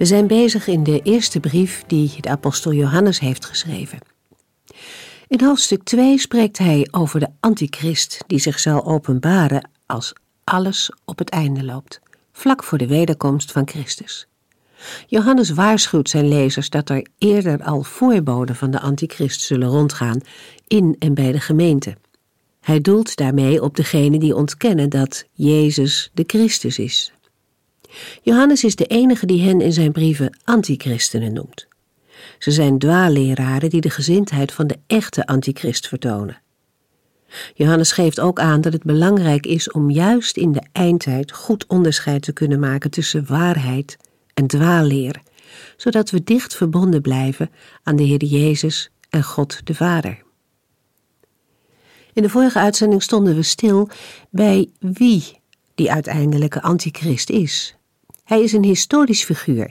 We zijn bezig in de eerste brief die de apostel Johannes heeft geschreven. In hoofdstuk 2 spreekt hij over de antichrist die zich zal openbaren als alles op het einde loopt, vlak voor de wederkomst van Christus. Johannes waarschuwt zijn lezers dat er eerder al voorboden van de antichrist zullen rondgaan in en bij de gemeente. Hij doelt daarmee op degenen die ontkennen dat Jezus de Christus is. Johannes is de enige die hen in zijn brieven antichristenen noemt. Ze zijn dwaalleraren die de gezindheid van de echte antichrist vertonen. Johannes geeft ook aan dat het belangrijk is om juist in de eindtijd goed onderscheid te kunnen maken tussen waarheid en dwaalleer, zodat we dicht verbonden blijven aan de Heer Jezus en God de Vader. In de vorige uitzending stonden we stil bij wie die uiteindelijke antichrist is. Hij is een historisch figuur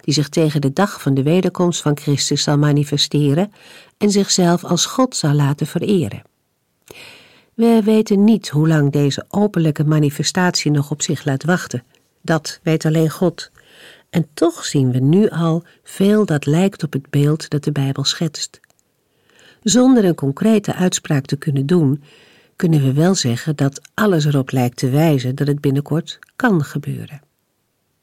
die zich tegen de dag van de wederkomst van Christus zal manifesteren en zichzelf als God zal laten vereren. We weten niet hoe lang deze openlijke manifestatie nog op zich laat wachten. Dat weet alleen God. En toch zien we nu al veel dat lijkt op het beeld dat de Bijbel schetst. Zonder een concrete uitspraak te kunnen doen, kunnen we wel zeggen dat alles erop lijkt te wijzen dat het binnenkort kan gebeuren.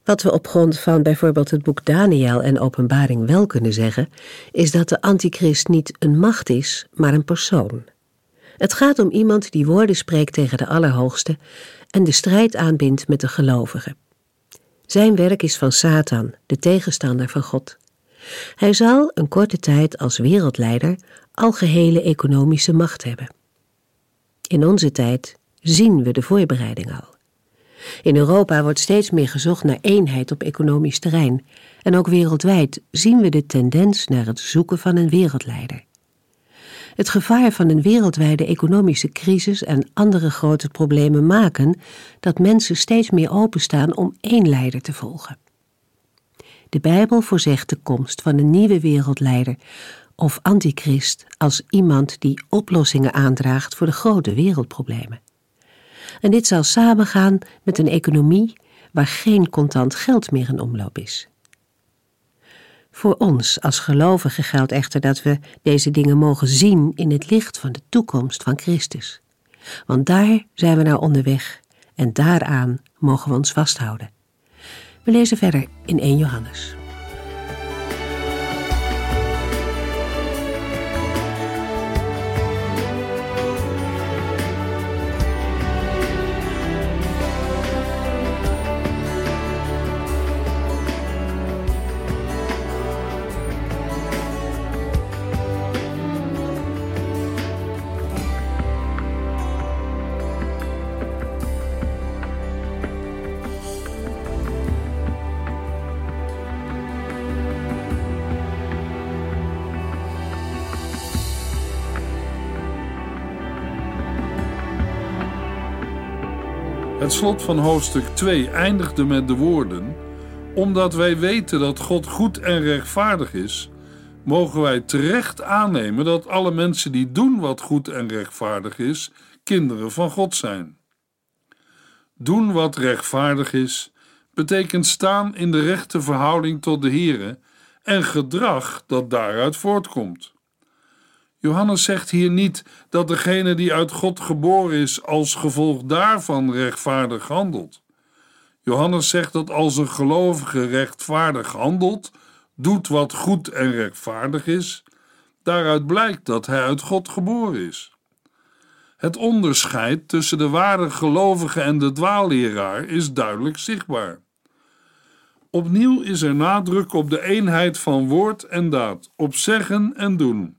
Wat we op grond van bijvoorbeeld het boek Daniel en Openbaring wel kunnen zeggen, is dat de antichrist niet een macht is, maar een persoon. Het gaat om iemand die woorden spreekt tegen de Allerhoogste en de strijd aanbindt met de gelovigen. Zijn werk is van Satan, de tegenstander van God. Hij zal een korte tijd als wereldleider algehele economische macht hebben. In onze tijd zien we de voorbereiding al. In Europa wordt steeds meer gezocht naar eenheid op economisch terrein. En ook wereldwijd zien we de tendens naar het zoeken van een wereldleider. Het gevaar van een wereldwijde economische crisis en andere grote problemen maken dat mensen steeds meer openstaan om één leider te volgen. De Bijbel voorzegt de komst van een nieuwe wereldleider of antichrist als iemand die oplossingen aandraagt voor de grote wereldproblemen. En dit zal samengaan met een economie waar geen contant geld meer in omloop is. Voor ons als gelovigen geldt echter dat we deze dingen mogen zien in het licht van de toekomst van Christus. Want daar zijn we naar onderweg en daaraan mogen we ons vasthouden. We lezen verder in 1 Johannes. Het slot van hoofdstuk 2 eindigde met de woorden: Omdat wij weten dat God goed en rechtvaardig is, mogen wij terecht aannemen dat alle mensen die doen wat goed en rechtvaardig is, kinderen van God zijn. Doen wat rechtvaardig is, betekent staan in de rechte verhouding tot de Here en gedrag dat daaruit voortkomt. Johannes zegt hier niet dat degene die uit God geboren is als gevolg daarvan rechtvaardig handelt. Johannes zegt dat als een gelovige rechtvaardig handelt, doet wat goed en rechtvaardig is, daaruit blijkt dat hij uit God geboren is. Het onderscheid tussen de ware gelovige en de dwaalleraar is duidelijk zichtbaar. Opnieuw is er nadruk op de eenheid van woord en daad, op zeggen en doen.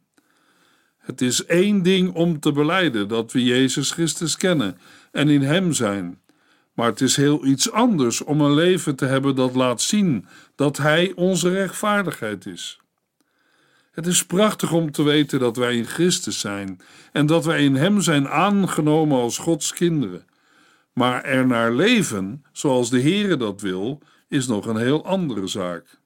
Het is één ding om te beleiden dat we Jezus Christus kennen en in Hem zijn, Maar het is heel iets anders om een leven te hebben dat laat zien dat Hij onze rechtvaardigheid is. Het is prachtig om te weten dat wij in Christus zijn en dat wij in Hem zijn aangenomen als Gods kinderen. Maar er naar leven, zoals de Heere dat wil, is nog een heel andere zaak.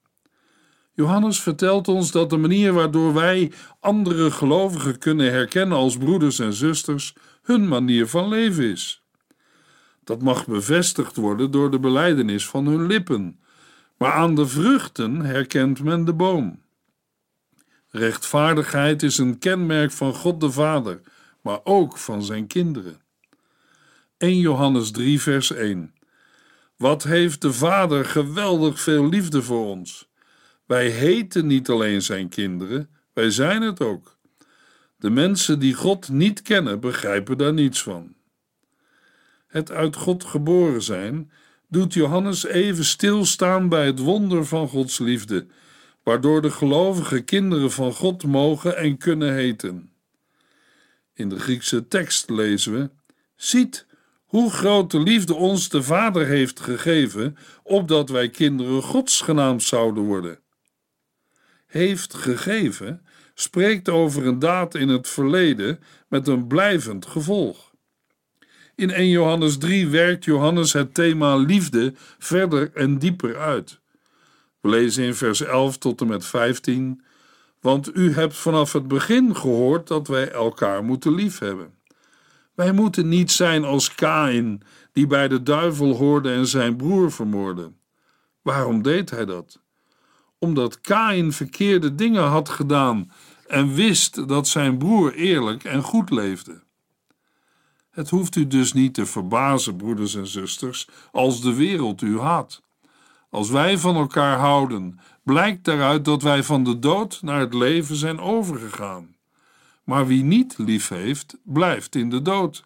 Johannes vertelt ons dat de manier waardoor wij andere gelovigen kunnen herkennen als broeders en zusters hun manier van leven is. Dat mag bevestigd worden door de belijdenis van hun lippen, maar aan de vruchten herkent men de boom. Rechtvaardigheid is een kenmerk van God de Vader, maar ook van zijn kinderen. 1 Johannes 3, vers 1. Wat heeft de Vader geweldig veel liefde voor ons? Wij heten niet alleen zijn kinderen, wij zijn het ook. De mensen die God niet kennen, begrijpen daar niets van. Het uit God geboren zijn doet Johannes even stilstaan bij het wonder van Gods liefde, waardoor de gelovige kinderen van God mogen en kunnen heten. In de Griekse tekst lezen we: Ziet hoe grote liefde ons de Vader heeft gegeven, opdat wij kinderen Gods genaamd zouden worden heeft gegeven, spreekt over een daad in het verleden met een blijvend gevolg. In 1 Johannes 3 werkt Johannes het thema liefde verder en dieper uit. We lezen in vers 11 tot en met 15: Want u hebt vanaf het begin gehoord dat wij elkaar moeten liefhebben. Wij moeten niet zijn als Kain, die bij de duivel hoorde en zijn broer vermoordde. Waarom deed hij dat? Omdat Kain verkeerde dingen had gedaan en wist dat zijn broer eerlijk en goed leefde. Het hoeft u dus niet te verbazen, broeders en zusters, als de wereld u haat. Als wij van elkaar houden, blijkt daaruit dat wij van de dood naar het leven zijn overgegaan. Maar wie niet lief heeft, blijft in de dood.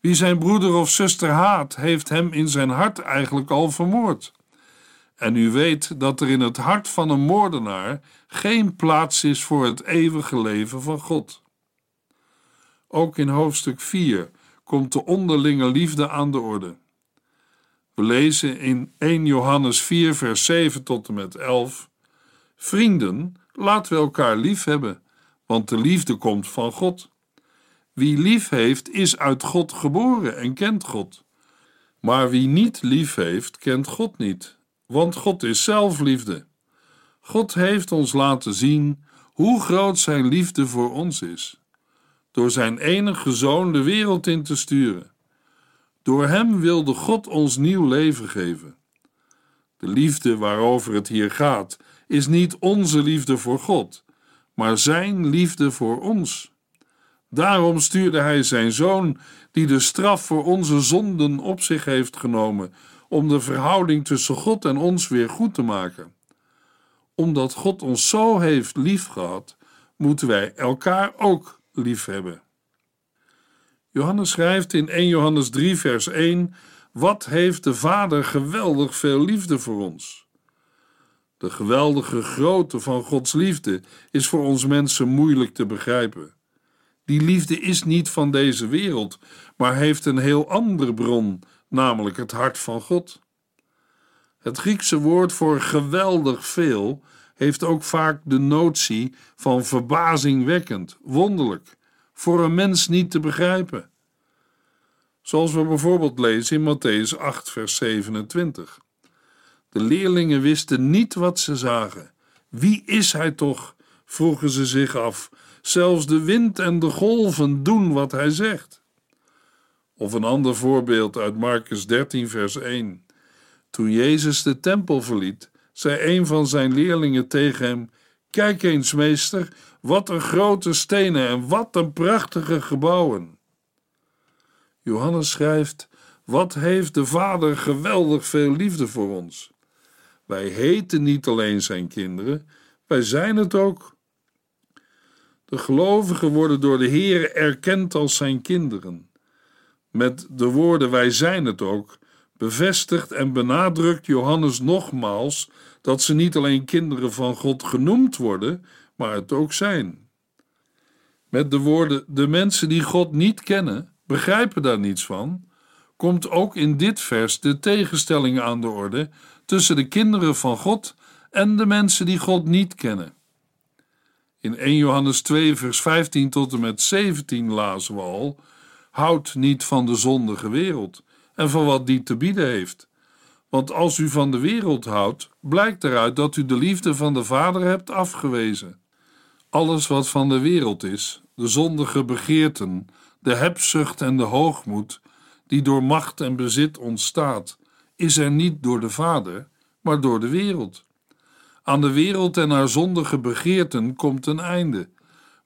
Wie zijn broeder of zuster haat, heeft hem in zijn hart eigenlijk al vermoord. En u weet dat er in het hart van een moordenaar geen plaats is voor het eeuwige leven van God. Ook in hoofdstuk 4 komt de onderlinge liefde aan de orde. We lezen in 1 Johannes 4, vers 7 tot en met 11: Vrienden, laten we elkaar lief hebben, want de liefde komt van God. Wie lief heeft, is uit God geboren en kent God. Maar wie niet lief heeft, kent God niet, want God is zelf liefde. God heeft ons laten zien hoe groot Zijn liefde voor ons is, door Zijn enige zoon de wereld in te sturen. Door Hem wilde God ons nieuw leven geven. De liefde waarover het hier gaat, is niet onze liefde voor God, maar Zijn liefde voor ons. Daarom stuurde Hij Zijn Zoon, die de straf voor onze zonden op zich heeft genomen, om de verhouding tussen God en ons weer goed te maken. Omdat God ons zo heeft liefgehad, moeten wij elkaar ook lief hebben. Johannes schrijft in 1 Johannes 3, vers 1: Wat heeft de Vader geweldig veel liefde voor ons? De geweldige grootte van Gods liefde is voor ons mensen moeilijk te begrijpen. Die liefde is niet van deze wereld, maar heeft een heel andere bron namelijk het hart van God. Het Griekse woord voor geweldig veel heeft ook vaak de notie van verbazingwekkend, wonderlijk, voor een mens niet te begrijpen. Zoals we bijvoorbeeld lezen in Matthäus 8, vers 27. De leerlingen wisten niet wat ze zagen. Wie is hij toch? vroegen ze zich af. Zelfs de wind en de golven doen wat hij zegt. Of een ander voorbeeld uit Marcus 13, vers 1. Toen Jezus de tempel verliet, zei een van zijn leerlingen tegen hem: Kijk eens, meester, wat een grote stenen en wat een prachtige gebouwen. Johannes schrijft: Wat heeft de Vader geweldig veel liefde voor ons? Wij heten niet alleen zijn kinderen, wij zijn het ook. De gelovigen worden door de Heer erkend als zijn kinderen. Met de woorden wij zijn het ook, bevestigt en benadrukt Johannes nogmaals dat ze niet alleen kinderen van God genoemd worden, maar het ook zijn. Met de woorden de mensen die God niet kennen, begrijpen daar niets van, komt ook in dit vers de tegenstelling aan de orde tussen de kinderen van God en de mensen die God niet kennen. In 1 Johannes 2, vers 15 tot en met 17 lazen we al: Houd niet van de zondige wereld en van wat die te bieden heeft. Want als u van de wereld houdt, blijkt eruit dat u de liefde van de Vader hebt afgewezen. Alles wat van de wereld is, de zondige begeerten, de hebzucht en de hoogmoed, die door macht en bezit ontstaat, is er niet door de Vader, maar door de wereld. Aan de wereld en haar zondige begeerten komt een einde,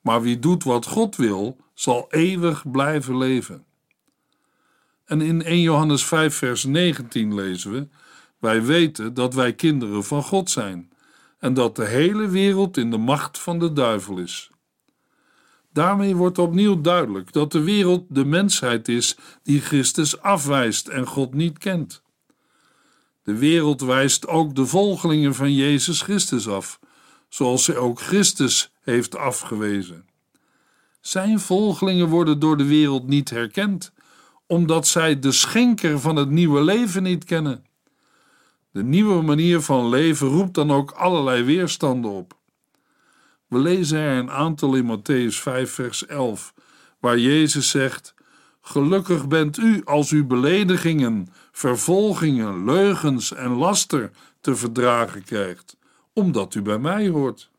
maar wie doet wat God wil, zal eeuwig blijven leven. En in 1 Johannes 5, vers 19 lezen we: Wij weten dat wij kinderen van God zijn en dat de hele wereld in de macht van de duivel is. Daarmee wordt opnieuw duidelijk dat de wereld de mensheid is die Christus afwijst en God niet kent. De wereld wijst ook de volgelingen van Jezus Christus af, zoals zij ook Christus heeft afgewezen. Zijn volgelingen worden door de wereld niet herkend, omdat zij de schenker van het nieuwe leven niet kennen. De nieuwe manier van leven roept dan ook allerlei weerstanden op. We lezen er een aantal in Matthäus 5, vers 11, waar Jezus zegt: Gelukkig bent u als u beledigingen, vervolgingen, leugens en laster te verdragen krijgt, omdat u bij mij hoort.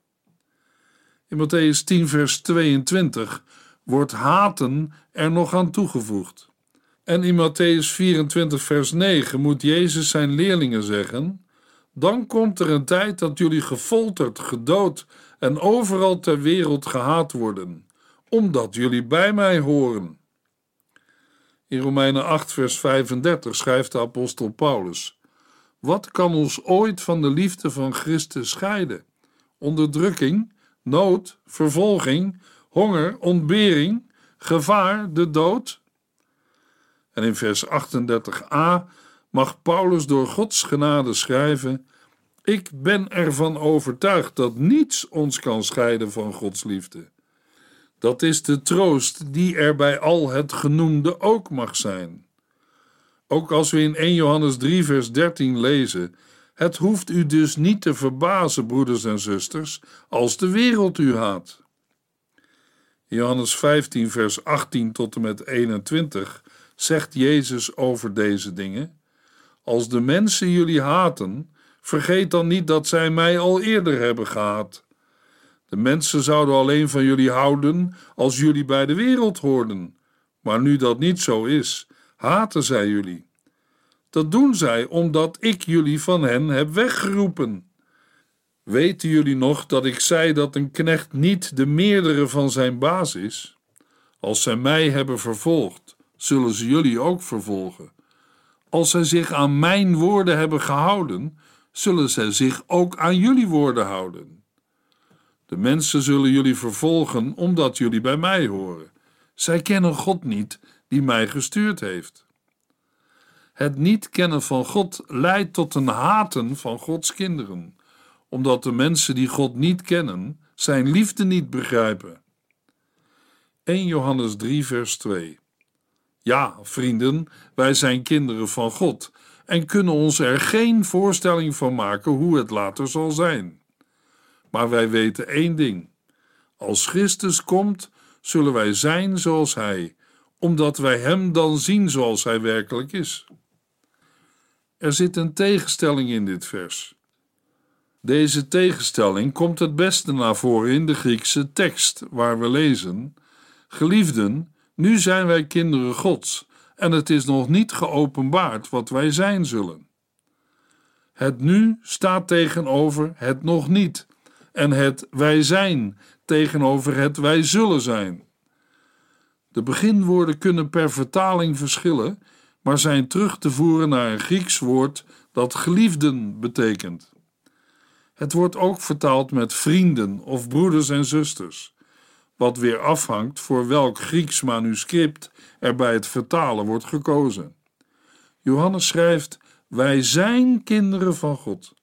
In Matthäus 10, vers 22 wordt haten er nog aan toegevoegd. En in Matthäus 24, vers 9 moet Jezus zijn leerlingen zeggen: Dan komt er een tijd dat jullie gefolterd, gedood en overal ter wereld gehaat worden, omdat jullie bij mij horen. In Romeinen 8, vers 35 schrijft de apostel Paulus: Wat kan ons ooit van de liefde van Christus scheiden? Onderdrukking, nood, vervolging, honger, ontbering, gevaar, de dood? En in vers 38a mag Paulus door Gods genade schrijven: Ik ben ervan overtuigd dat niets ons kan scheiden van Gods liefde. Dat is de troost die er bij al het genoemde ook mag zijn. Ook als we in 1 Johannes 3, vers 13 lezen: Het hoeft u dus niet te verbazen, broeders en zusters, als de wereld u haat. Johannes 15, vers 18 tot en met 21 zegt Jezus over deze dingen: Als de mensen jullie haten, vergeet dan niet dat zij mij al eerder hebben gehaat. De mensen zouden alleen van jullie houden als jullie bij de wereld hoorden. Maar nu dat niet zo is, haten zij jullie. Dat doen zij omdat ik jullie van hen heb weggeroepen. Weten jullie nog dat ik zei dat een knecht niet de meerdere van zijn baas is? Als zij mij hebben vervolgd, zullen ze jullie ook vervolgen. Als zij zich aan mijn woorden hebben gehouden, zullen zij zich ook aan jullie woorden houden. De mensen zullen jullie vervolgen omdat jullie bij mij horen. Zij kennen God niet die mij gestuurd heeft. Het niet kennen van God leidt tot een haten van Gods kinderen, omdat de mensen die God niet kennen, zijn liefde niet begrijpen. 1 Johannes 3, vers 2. Ja, vrienden, wij zijn kinderen van God en kunnen ons er geen voorstelling van maken hoe het later zal zijn. Maar wij weten één ding: als Christus komt, zullen wij zijn zoals Hij, omdat wij Hem dan zien zoals Hij werkelijk is. Er zit een tegenstelling in dit vers. Deze tegenstelling komt het beste naar voren in de Griekse tekst, waar we lezen: Geliefden, nu zijn wij kinderen Gods, en het is nog niet geopenbaard wat wij zijn zullen. Het nu staat tegenover het nog niet en het wij zijn tegenover het wij zullen zijn. De beginwoorden kunnen per vertaling verschillen, maar zijn terug te voeren naar een Grieks woord dat geliefden betekent. Het wordt ook vertaald met vrienden of broeders en zusters, wat weer afhangt voor welk Grieks manuscript er bij het vertalen wordt gekozen. Johannes schrijft: Wij zijn kinderen van God.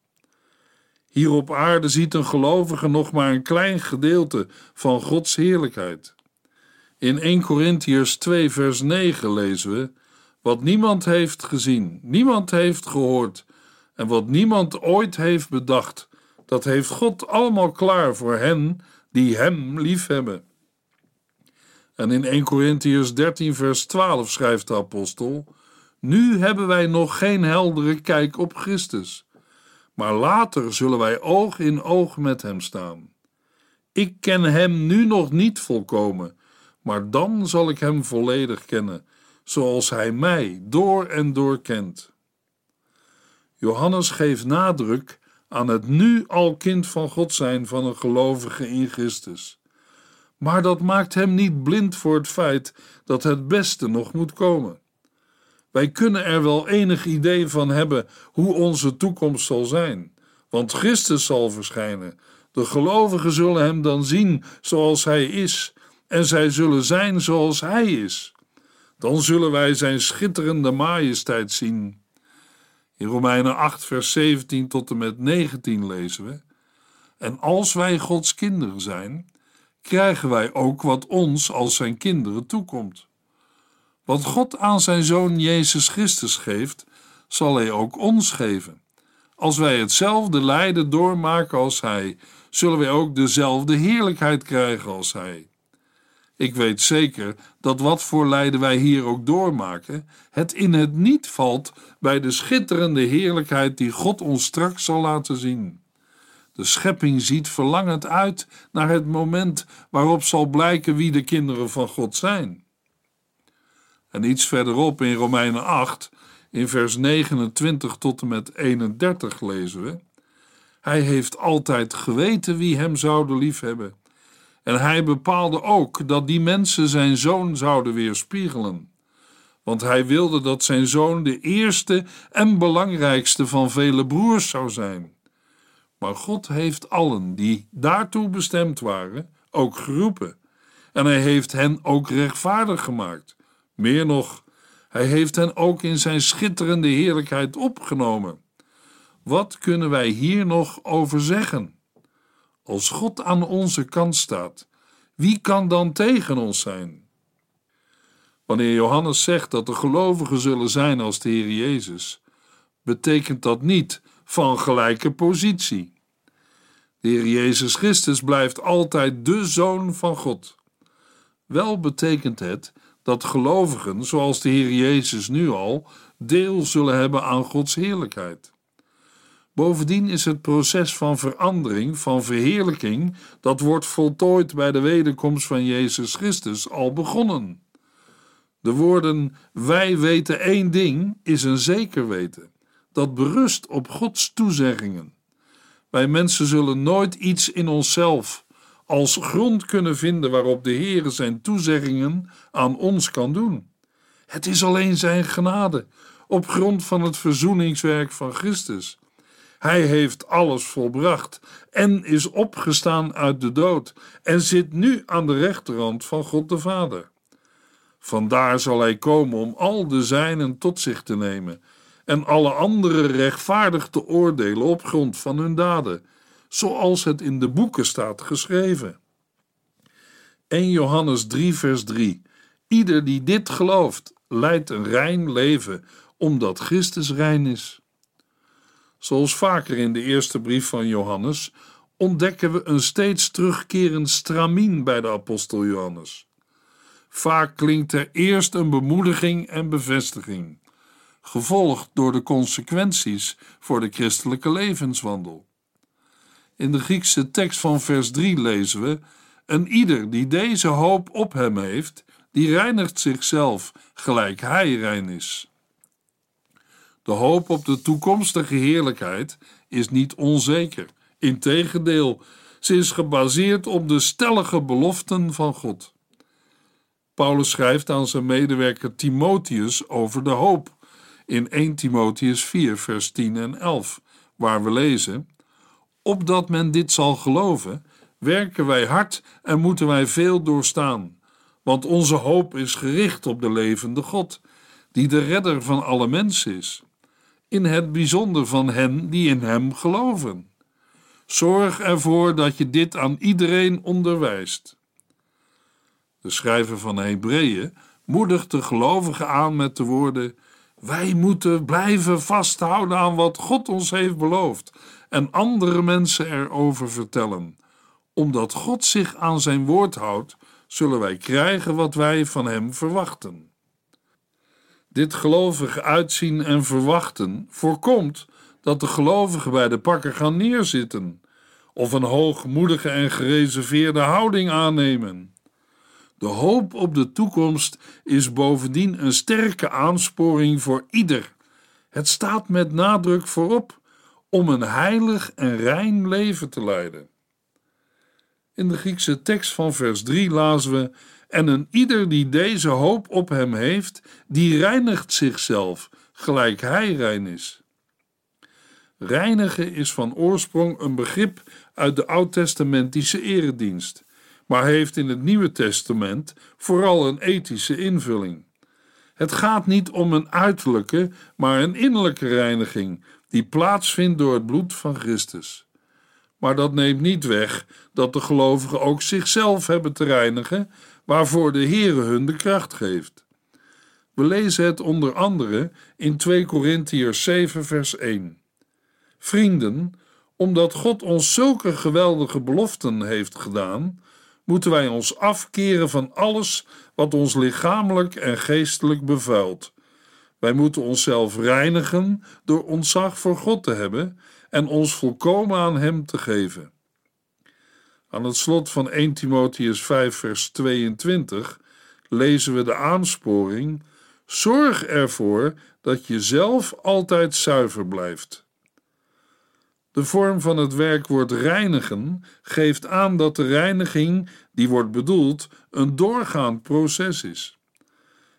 Hier op aarde ziet een gelovige nog maar een klein gedeelte van Gods heerlijkheid. In 1 Corinthiërs 2, vers 9 lezen we: Wat niemand heeft gezien, niemand heeft gehoord en wat niemand ooit heeft bedacht, dat heeft God allemaal klaar voor hen die Hem liefhebben. En in 1 Corinthians 13, vers 12 schrijft de apostel: Nu hebben wij nog geen heldere kijk op Christus, maar later zullen wij oog in oog met Hem staan. Ik ken Hem nu nog niet volkomen, maar dan zal ik Hem volledig kennen, zoals Hij mij door en door kent. Johannes geeft nadruk aan het nu al kind van God zijn van een gelovige in Christus. Maar dat maakt hem niet blind voor het feit dat het beste nog moet komen. Wij kunnen er wel enig idee van hebben hoe onze toekomst zal zijn, want Christus zal verschijnen. De gelovigen zullen hem dan zien zoals hij is, en zij zullen zijn zoals hij is. Dan zullen wij zijn schitterende majesteit zien. In Romeinen 8, vers 17 tot en met 19 lezen we: En als wij Gods kinderen zijn, krijgen wij ook wat ons als zijn kinderen toekomt. Wat God aan zijn zoon Jezus Christus geeft, zal hij ook ons geven. Als wij hetzelfde lijden doormaken als hij, zullen wij ook dezelfde heerlijkheid krijgen als hij. Ik weet zeker dat wat voor lijden wij hier ook doormaken, het in het niet valt bij de schitterende heerlijkheid die God ons straks zal laten zien. De schepping ziet verlangend uit naar het moment waarop zal blijken wie de kinderen van God zijn. En iets verderop in Romeinen 8, in vers 29 tot en met 31 lezen we: Hij heeft altijd geweten wie hem zouden liefhebben en hij bepaalde ook dat die mensen zijn zoon zouden weerspiegelen. Want hij wilde dat zijn zoon de eerste en belangrijkste van vele broers zou zijn. Maar God heeft allen die daartoe bestemd waren ook geroepen. En hij heeft hen ook rechtvaardig gemaakt. Meer nog, hij heeft hen ook in zijn schitterende heerlijkheid opgenomen. Wat kunnen wij hier nog over zeggen? Als God aan onze kant staat, wie kan dan tegen ons zijn? Wanneer Johannes zegt dat de gelovigen zullen zijn als de Heer Jezus, betekent dat niet van gelijke positie. De Heer Jezus Christus blijft altijd de Zoon van God. Wel betekent het dat gelovigen, zoals de Heer Jezus nu al, deel zullen hebben aan Gods heerlijkheid. Bovendien is het proces van verandering, van verheerlijking, dat wordt voltooid bij de wederkomst van Jezus Christus al begonnen. De woorden wij weten één ding is een zeker weten, dat berust op Gods toezeggingen. Wij mensen zullen nooit iets in onszelf als grond kunnen vinden waarop de Heer zijn toezeggingen aan ons kan doen. Het is alleen zijn genade, op grond van het verzoeningswerk van Christus hij heeft alles volbracht en is opgestaan uit de dood en zit nu aan de rechterhand van God de Vader. Vandaar zal hij komen om al de zijnen tot zich te nemen en alle anderen rechtvaardig te oordelen op grond van hun daden, zoals het in de boeken staat geschreven. 1 Johannes 3, vers 3. Ieder die dit gelooft, leidt een rein leven, omdat Christus rein is. Zoals vaker in de eerste brief van Johannes ontdekken we een steeds terugkerend stramien bij de apostel Johannes. Vaak klinkt er eerst een bemoediging en bevestiging, gevolgd door de consequenties voor de christelijke levenswandel. In de Griekse tekst van vers 3 lezen we: En ieder die deze hoop op hem heeft, die reinigt zichzelf gelijk hij rein is. De hoop op de toekomstige heerlijkheid is niet onzeker. Integendeel, ze is gebaseerd op de stellige beloften van God. Paulus schrijft aan zijn medewerker Timotheus over de hoop in 1 Timotheus 4, vers 10 en 11, waar we lezen: Opdat men dit zal geloven, werken wij hard en moeten wij veel doorstaan, want onze hoop is gericht op de levende God, die de redder van alle mensen is in het bijzonder van hen die in Hem geloven. Zorg ervoor dat je dit aan iedereen onderwijst. De schrijver van Hebreeën moedigt de gelovigen aan met de woorden: Wij moeten blijven vasthouden aan wat God ons heeft beloofd en andere mensen erover vertellen. Omdat God zich aan zijn woord houdt, zullen wij krijgen wat wij van hem verwachten. Dit gelovig uitzien en verwachten voorkomt dat de gelovigen bij de pakken gaan neerzitten of een hoogmoedige en gereserveerde houding aannemen. De hoop op de toekomst is bovendien een sterke aansporing voor ieder. Het staat met nadruk voorop om een heilig en rein leven te leiden. In de Griekse tekst van vers 3 lazen we: En een ieder die deze hoop op hem heeft, die reinigt zichzelf, gelijk hij rein is. Reinigen is van oorsprong een begrip uit de oud-testamentische eredienst, maar heeft in het Nieuwe Testament vooral een ethische invulling. Het gaat niet om een uiterlijke, maar een innerlijke reiniging die plaatsvindt door het bloed van Christus. Maar dat neemt niet weg dat de gelovigen ook zichzelf hebben te reinigen, waarvoor de Heere hun de kracht geeft. We lezen het onder andere in 2 Korintiërs 7 vers 1. Vrienden, omdat God ons zulke geweldige beloften heeft gedaan, moeten wij ons afkeren van alles wat ons lichamelijk en geestelijk bevuilt. Wij moeten onszelf reinigen door ontzag voor God te hebben en ons volkomen aan Hem te geven. Aan het slot van 1 Timotheus 5, vers 22 lezen we de aansporing: Zorg ervoor dat je zelf altijd zuiver blijft. De vorm van het werkwoord reinigen geeft aan dat de reiniging die wordt bedoeld een doorgaand proces is.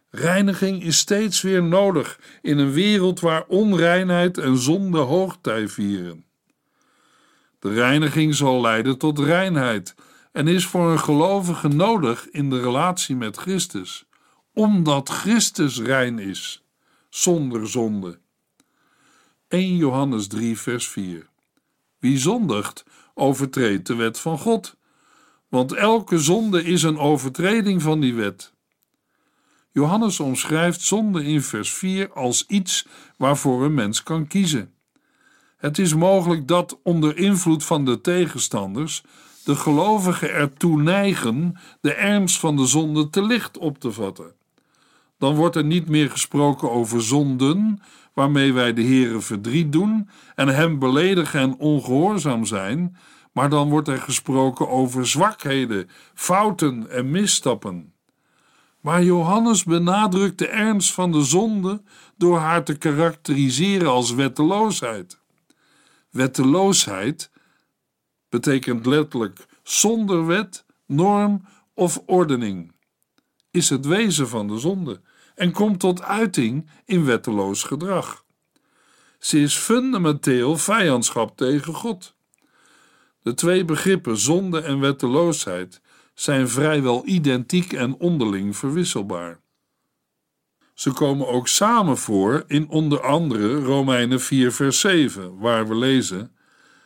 Reiniging is steeds weer nodig in een wereld waar onreinheid en zonde hoogtij vieren. De reiniging zal leiden tot reinheid en is voor een gelovige nodig in de relatie met Christus, omdat Christus rein is, zonder zonde. 1 Johannes 3, vers 4. Wie zondigt, overtreedt de wet van God, want elke zonde is een overtreding van die wet. Johannes omschrijft zonde in vers 4 als iets waarvoor een mens kan kiezen. Het is mogelijk dat onder invloed van de tegenstanders de gelovigen ertoe neigen de ernst van de zonde te licht op te vatten. Dan wordt er niet meer gesproken over zonden, waarmee wij de Heere verdriet doen en hem beledigen en ongehoorzaam zijn, maar dan wordt er gesproken over zwakheden, fouten en misstappen. Maar Johannes benadrukt de ernst van de zonde door haar te karakteriseren als wetteloosheid. Wetteloosheid betekent letterlijk zonder wet, norm of ordening, is het wezen van de zonde en komt tot uiting in wetteloos gedrag. Ze is fundamenteel vijandschap tegen God. De twee begrippen zonde en wetteloosheid zijn vrijwel identiek en onderling verwisselbaar. Ze komen ook samen voor in onder andere Romeinen 4, vers 7, waar we lezen: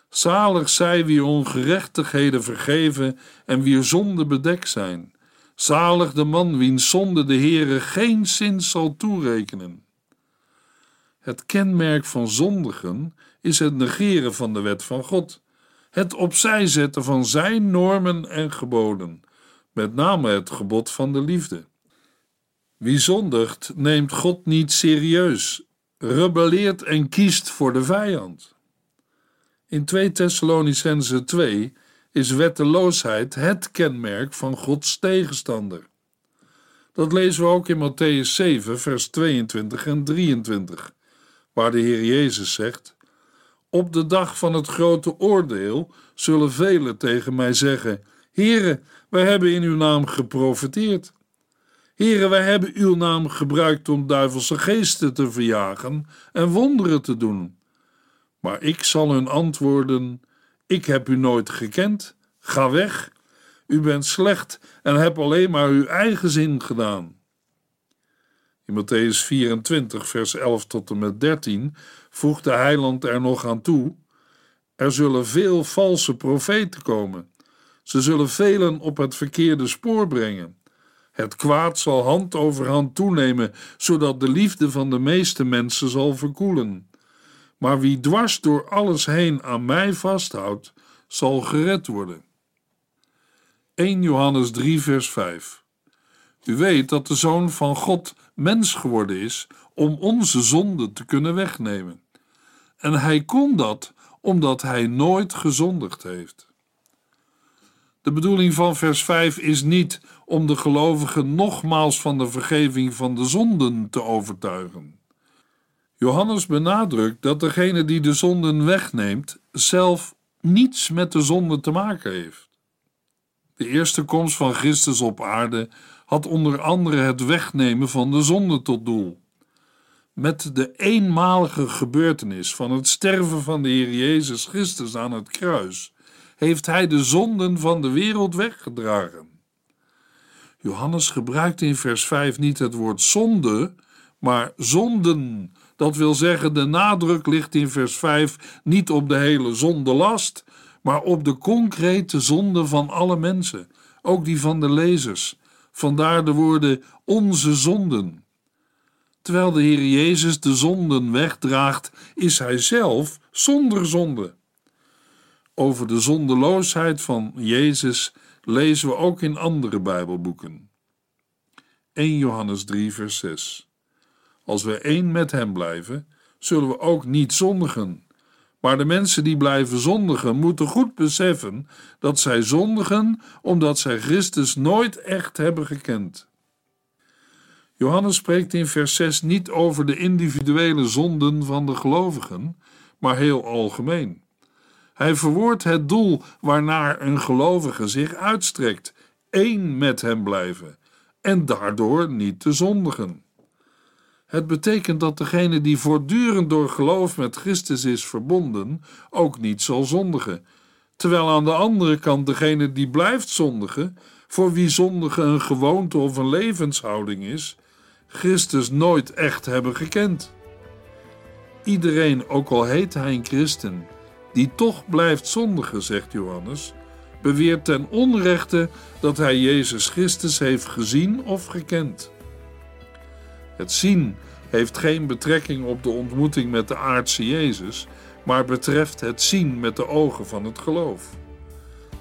Zalig zij wie ongerechtigheden vergeven en wie zonde bedekt zijn. Zalig de man wiens zonde de Heere geen zin zal toerekenen. Het kenmerk van zondigen is het negeren van de wet van God, het opzij zetten van zijn normen en geboden, met name het gebod van de liefde. Wie zondigt, neemt God niet serieus, rebelleert en kiest voor de vijand. In 2 Thessalonicense 2 is wetteloosheid het kenmerk van Gods tegenstander. Dat lezen we ook in Matthäus 7, vers 22 en 23, waar de Heer Jezus zegt: Op de dag van het grote oordeel zullen velen tegen mij zeggen: Heere, wij hebben in uw naam geprofeteerd. Heere, wij hebben uw naam gebruikt om duivelse geesten te verjagen en wonderen te doen. Maar ik zal hun antwoorden: Ik heb u nooit gekend. Ga weg. U bent slecht en hebt alleen maar uw eigen zin gedaan. In Matthäus 24, vers 11 tot en met 13 voegt de heiland er nog aan toe: Er zullen veel valse profeten komen. Ze zullen velen op het verkeerde spoor brengen. Het kwaad zal hand over hand toenemen, zodat de liefde van de meeste mensen zal verkoelen. Maar wie dwars door alles heen aan mij vasthoudt, zal gered worden. 1 Johannes 3, vers 5. U weet dat de Zoon van God mens geworden is om onze zonde te kunnen wegnemen. En hij kon dat omdat hij nooit gezondigd heeft. De bedoeling van vers 5 is niet om de gelovigen nogmaals van de vergeving van de zonden te overtuigen. Johannes benadrukt dat degene die de zonden wegneemt zelf niets met de zonde te maken heeft. De eerste komst van Christus op aarde had onder andere het wegnemen van de zonde tot doel. Met de eenmalige gebeurtenis van het sterven van de Heer Jezus Christus aan het kruis heeft hij de zonden van de wereld weggedragen. Johannes gebruikt in vers 5 niet het woord zonde, maar zonden. Dat wil zeggen, de nadruk ligt in vers 5 niet op de hele zondelast, maar op de concrete zonde van alle mensen, ook die van de lezers. Vandaar de woorden onze zonden. Terwijl de Heer Jezus de zonden wegdraagt, is Hij zelf zonder zonde. Over de zondeloosheid van Jezus lezen we ook in andere Bijbelboeken. 1 Johannes 3, vers 6. Als we één met Hem blijven, zullen we ook niet zondigen. Maar de mensen die blijven zondigen, moeten goed beseffen dat zij zondigen omdat zij Christus nooit echt hebben gekend. Johannes spreekt in vers 6 niet over de individuele zonden van de gelovigen, maar heel algemeen. Hij verwoordt het doel waarnaar een gelovige zich uitstrekt: één met hem blijven en daardoor niet te zondigen. Het betekent dat degene die voortdurend door geloof met Christus is verbonden, ook niet zal zondigen. Terwijl aan de andere kant degene die blijft zondigen, voor wie zondigen een gewoonte of een levenshouding is, Christus nooit echt hebben gekend. Iedereen, ook al heet hij een christen, die toch blijft zondigen, zegt Johannes, beweert ten onrechte dat hij Jezus Christus heeft gezien of gekend. Het zien heeft geen betrekking op de ontmoeting met de aardse Jezus, maar betreft het zien met de ogen van het geloof.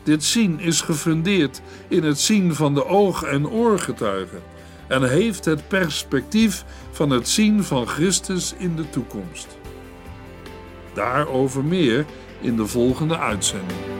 Dit zien is gefundeerd in het zien van de oog- en oorgetuigen en heeft het perspectief van het zien van Christus in de toekomst. Daarover meer in de volgende uitzending.